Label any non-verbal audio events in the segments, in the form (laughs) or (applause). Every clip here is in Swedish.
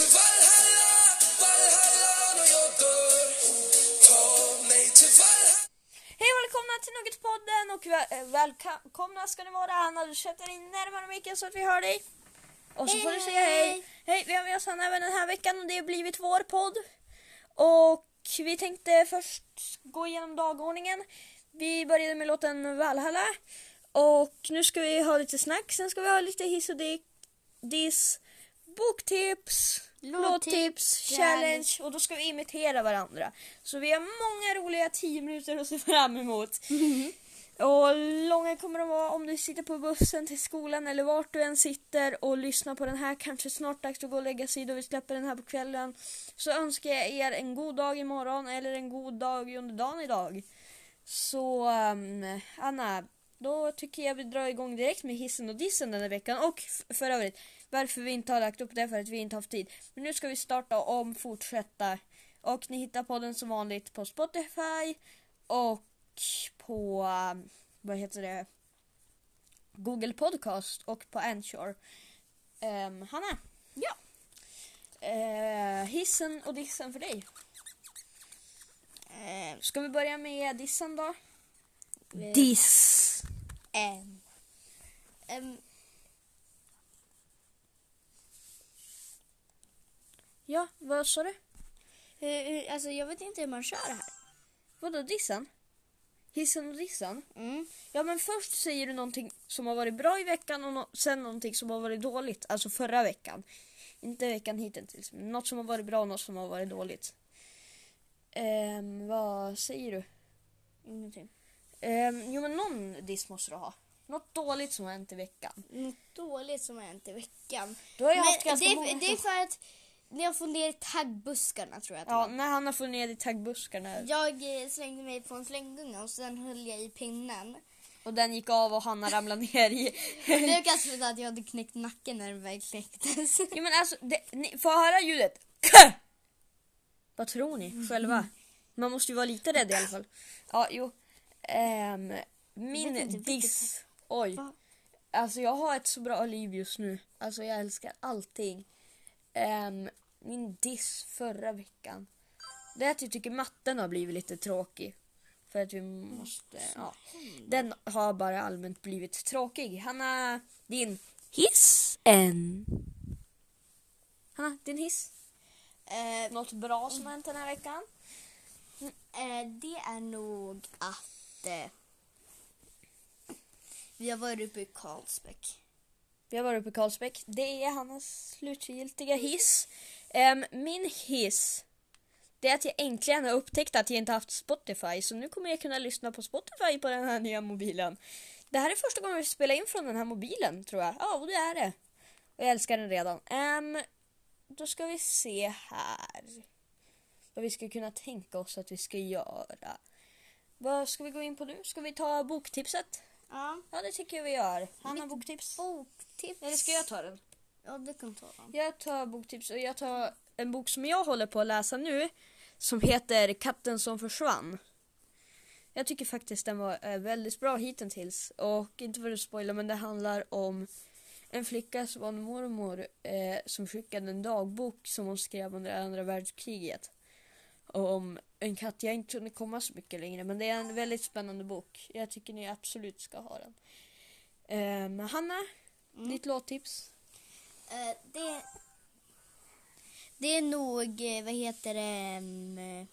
till Valhalla, Valhalla när jag dör. Ta mig till Valhalla. Hej och välkomna till Nuggetpodden och väl- eh, välkomna ska ni vara Anna. Du sätter dig närmare micken så att vi hör dig. Och så får du säga hej. hej. Vi har med oss Hanna även den här veckan och det har blivit vår podd. Och vi tänkte först gå igenom dagordningen. Vi började med låten Valhalla. Och nu ska vi ha lite snack, sen ska vi ha lite hiss och di- diss, boktips, Låttips, challenge och då ska vi imitera varandra. Så vi har många roliga 10 minuter att se fram emot. (laughs) Och långa kommer de vara om du sitter på bussen till skolan eller vart du än sitter och lyssnar på den här. Kanske snart dags att gå och lägga sig då vi släpper den här på kvällen. Så önskar jag er en god dag imorgon eller en god dag under dagen idag. Så um, Anna, då tycker jag vi drar igång direkt med hissen och dissen den här veckan. Och för övrigt, varför vi inte har lagt upp det för att vi inte haft tid. Men nu ska vi starta om, fortsätta. Och ni hittar podden som vanligt på Spotify och på, um, vad heter det, Google Podcast och på Anchor. Um, Hanna? Ja. Eh, hissen och dissen för dig. Eh, Ska vi börja med dissen då? Diss. En. Em, Ja, vad sa du? hur- hur- alltså jag vet inte hur man kör här. Vadå dissen? Hissen och dissen? Mm. Ja men först säger du någonting som har varit bra i veckan och no- sen någonting som har varit dåligt. Alltså förra veckan. Inte veckan hittills. Men något som har varit bra och något som har varit dåligt. Ehm, vad säger du? Ingenting. Ehm, jo men någon diss måste du ha. Något dåligt som har hänt i veckan. Något dåligt som har hänt i veckan. Du har ju haft Men ganska det, många... det är för att när jag får ner i taggbuskarna tror jag att det Ja, var. när han har fått ner i taggbuskarna Jag eh, slängde mig på en slänggunga och sen höll jag i pinnen. och den gick av och Hanna ramlade ner i... (laughs) Det kanske trodde att jag hade knäckt nacken när den väl knäcktes. (laughs) Ja men alltså, det, ni får höra ljudet. (clears throat) Vad tror ni själva? Man måste ju vara lite rädd i alla fall. Ja, jo. Ehm, Jag vet min vilket- diss. Oj. Va? Alltså jag har ett så bra liv just nu. Alltså jag älskar allting. Ehm, min diss förra veckan. Det är att jag tycker matten har blivit lite tråkig. För att vi måste, ja. Den har bara allmänt blivit tråkig. Hanna, din hiss en. Hanna, din hiss? Eh, Något bra som har hänt den här veckan? Eh, det är nog att eh, vi har varit uppe i Karlsbäck. Vi har varit uppe i Karlsbäck. Det är Hannas slutgiltiga hiss. Um, min hiss det är att jag äntligen har upptäckt att jag inte haft Spotify. Så nu kommer jag kunna lyssna på Spotify på den här nya mobilen. Det här är första gången vi spelar in från den här mobilen tror jag. Ja, och det är det. Och jag älskar den redan. Um, då ska vi se här. Vad vi ska kunna tänka oss att vi ska göra. Vad ska vi gå in på nu? Ska vi ta boktipset? Ja. Ja, det tycker jag vi gör. Hanna, Mitt boktips. Boktips. Eller ska jag ta den? Ja, det kan ta den. Jag tar boktips och jag tar en bok som jag håller på att läsa nu som heter Katten som försvann. Jag tycker faktiskt den var eh, väldigt bra hittills och inte för att spoila men det handlar om en flicka som var en mormor eh, som skickade en dagbok som hon skrev under andra världskriget. Om en katt. Jag inte kunde komma så mycket längre men det är en väldigt spännande bok. Jag tycker ni absolut ska ha den. Ehm, Hanna, ditt låttips? Eh, det, det är nog, eh, vad heter det, um,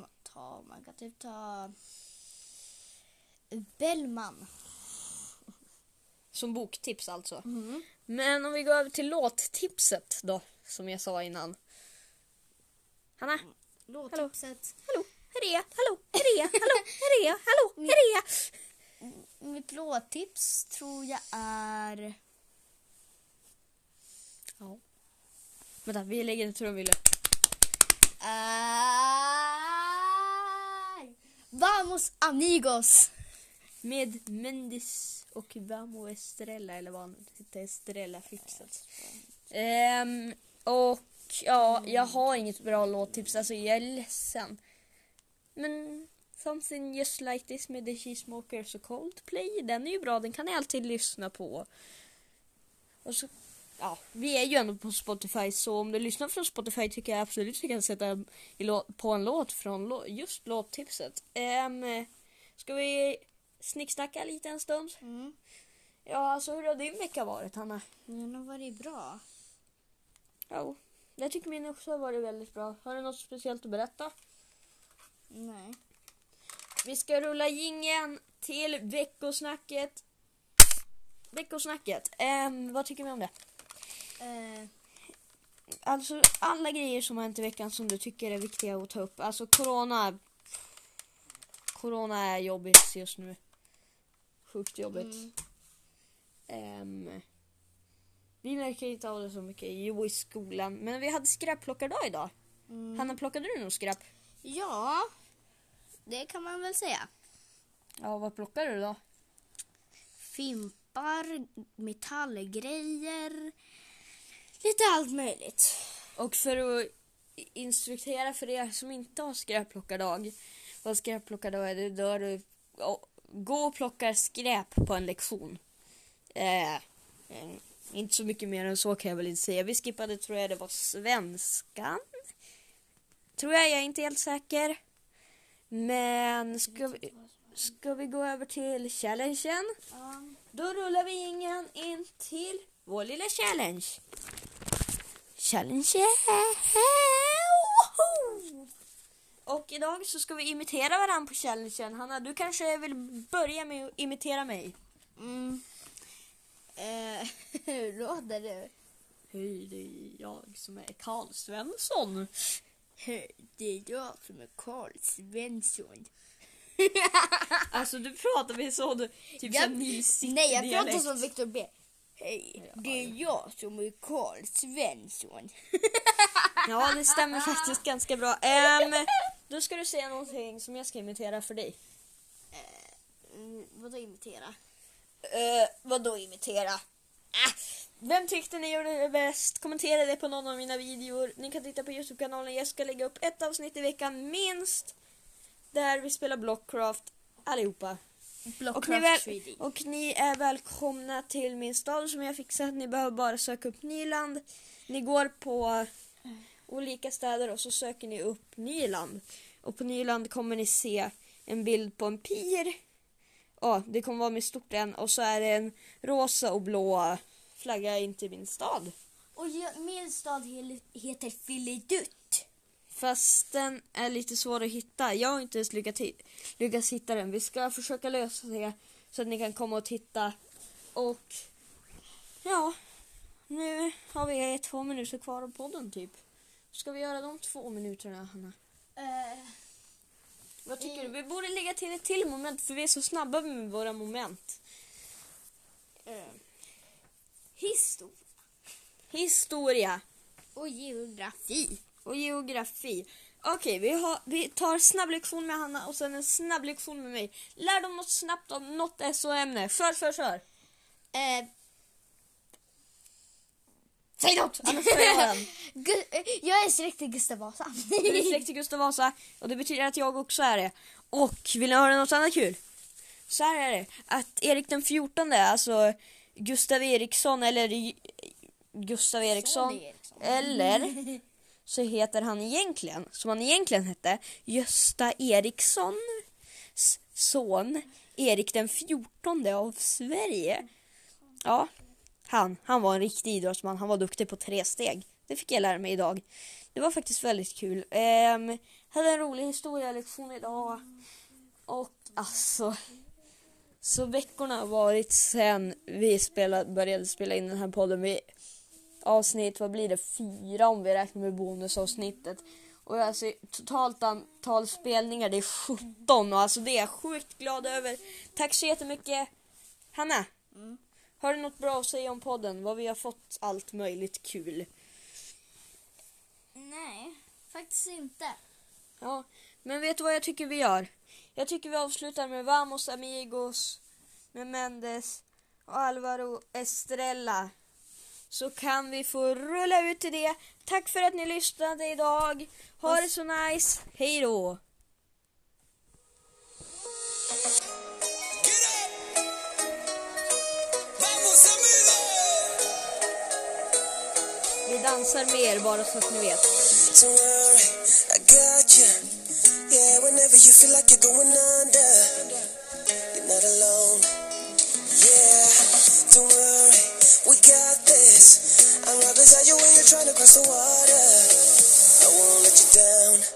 man ta, man kan typ ta Bellman. Som boktips alltså. Men om vi går över till låttipset då, som jag sa innan. Hanna? Låttipset. Hallå? Hallå? Jag. Hallå? Här är jag. Hallå? Här är jag. Mitt låttips tror jag är... Ja. Vänta, vi lägger en trumvirvel. Är... Vamos amigos! Med Mendes och Vamo Estrella, eller vad han hette, Estrella Fixet. Ehm, och ja, jag har inget bra låttips, alltså jag är ledsen. Men Something Just Like This med The Cheesemokers och Coldplay, den är ju bra, den kan ni alltid lyssna på. Och så ja, vi är ju ändå på Spotify så om du lyssnar från Spotify tycker jag absolut att vi kan sätta på en låt från just låttipset. Um, ska vi snicksnacka lite en stund? Mm. Ja, alltså hur har din vecka varit Hanna? Den har varit bra. Jo, jag tycker min också har varit väldigt bra. Har du något speciellt att berätta? Nej. Vi ska rulla jingeln till veckosnacket. Veckosnacket. Ehm, vad tycker vi om det? Eh, Alltså alla grejer som har hänt i veckan som du tycker är viktiga att ta upp. Alltså corona. Corona är jobbigt just nu. Sjukt jobbigt. Mm. Ehm, vi märker inte av det så mycket. Jo, i skolan. Men vi hade skräpplockardag idag. mm. Hanna, plockade du någon skräp? Ja, det kan man väl säga. Ja, vad plockade du då? Fimpar, metallgrejer, lite allt möjligt. Och för att instruktera för er som inte har skräpplockardag. Vad skräpplockardag är, det då du gå och plockar skräp på en lektion. Eh, inte så mycket mer än så kan jag väl inte säga. Vi skippade, tror jag det var svenskan. Tror jag, jag är inte helt säker. Men ska vi, ska vi gå över till challengen? Då rullar vi ingen in till vår lilla challenge. Challenge! Woho! Och idag så ska vi imitera varandra på challengen. Hanna, du kanske vill börja med att imitera mig? Mm. Eh, (laughs) hur låter det? Hej, det är jag som är Karl Svensson. Hej, det är jag som är Karl Svensson. (laughs) Alltså du pratar med så du, typ Jag- som Nils Nej, jag pratar dialekt. som Victor B. Hej, det är jag som är Karl Svensson. (laughs) Ja, det stämmer faktiskt ganska bra. Ehm, då ska du säga någonting som jag ska imitera för dig. Mm, vadå imitera? Uh, vadå imitera? Ah, vem tyckte ni gjorde det bäst? Kommentera det på någon av mina videor. Ni kan titta på Youtube-kanalen. Jag ska lägga upp ett avsnitt i veckan minst. Där vi spelar Blockcraft allihopa. Och ni, väl, och ni är välkomna till min stad som jag fixat. Ni behöver bara söka upp Nyland. Ni går på olika städer och så söker ni upp Nyland. Och på Nyland kommer ni se en bild på en pir. Ja, det kommer vara med stort N och så är det en rosa och blå flagga in till min stad. Och min stad he- heter Filidutt. Fast den är lite svår att hitta. Jag har inte ens lyckats, lyckats hitta den. Vi ska försöka lösa det så att ni kan komma och titta. Och ja, nu har vi två minuter kvar av podden typ. Ska vi göra de två minuterna, Hanna? Eh, Vad tycker du? Vi borde lägga till ett till moment för vi är så snabba med våra moment. eh, historia Historia och geografi. och geografi. Okej, vi, har, vi tar snabblektion med Hanna och sen en snabblektion med mig. Lär dem något snabbt om något SO-ämne. Kör, kör, kör! Eh, Säg något! Annars får jag den. (laughs) Gu- eh, jag är släkt till Gustav Vasa. Du är släkt till Gustav Vasa och det betyder att jag också är det. Och vill ni höra något annat kul? Så här är det, att Erik den 14, alltså Gustav Eriksson eller Gustav Eriksson, Son Eriksson. eller (laughs) så heter han egentligen, som han egentligen hette, Gösta Erikssons son, Erik den 14 av Sverige. Ja, han, han var en riktig idrottsman. Han var duktig på tre steg. Det fick jag lära mig idag. Det var faktiskt väldigt kul. Ehm, hade en rolig historielektion idag. Och alltså. Så veckorna har varit sen vi spelade, började spela in den här podden. Vi, avsnitt, vad blir det? Fyra om vi räknar med bonusavsnittet. Och alltså totalt antal spelningar, det är 17 och alltså det är jag sjukt glad över. Tack så jättemycket. Hanna, Mm. har du något bra att säga om podden? Vad vi har fått allt möjligt kul. Nej, faktiskt inte. Ja, men vet du vad jag tycker vi gör? Jag tycker vi avslutar med Vamos Amigos, med Mendes och Alvaro Estrella. Så kan vi få rulla ut till det. Tack för att ni lyssnade idag. Ha det så nice. Hej då! Vi dansar med er, bara så. Yeah, whenever you feel like you're going under, you're not alone. Yeah, don't worry, we got this. I'm right beside you when you're trying to cross the water. I won't let you down.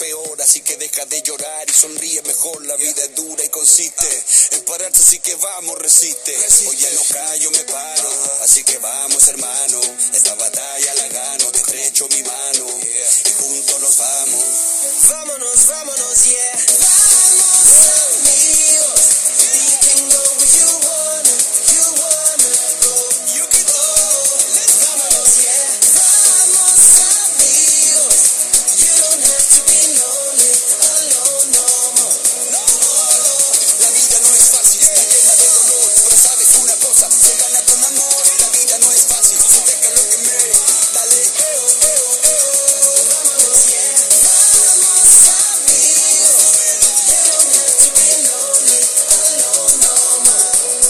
peor, así que deja de llorar y sonríe mejor. La vida es dura y consiste en pararse, así que vamos, resiste. Hoy ya no callo, me paro, así que vamos, hermano.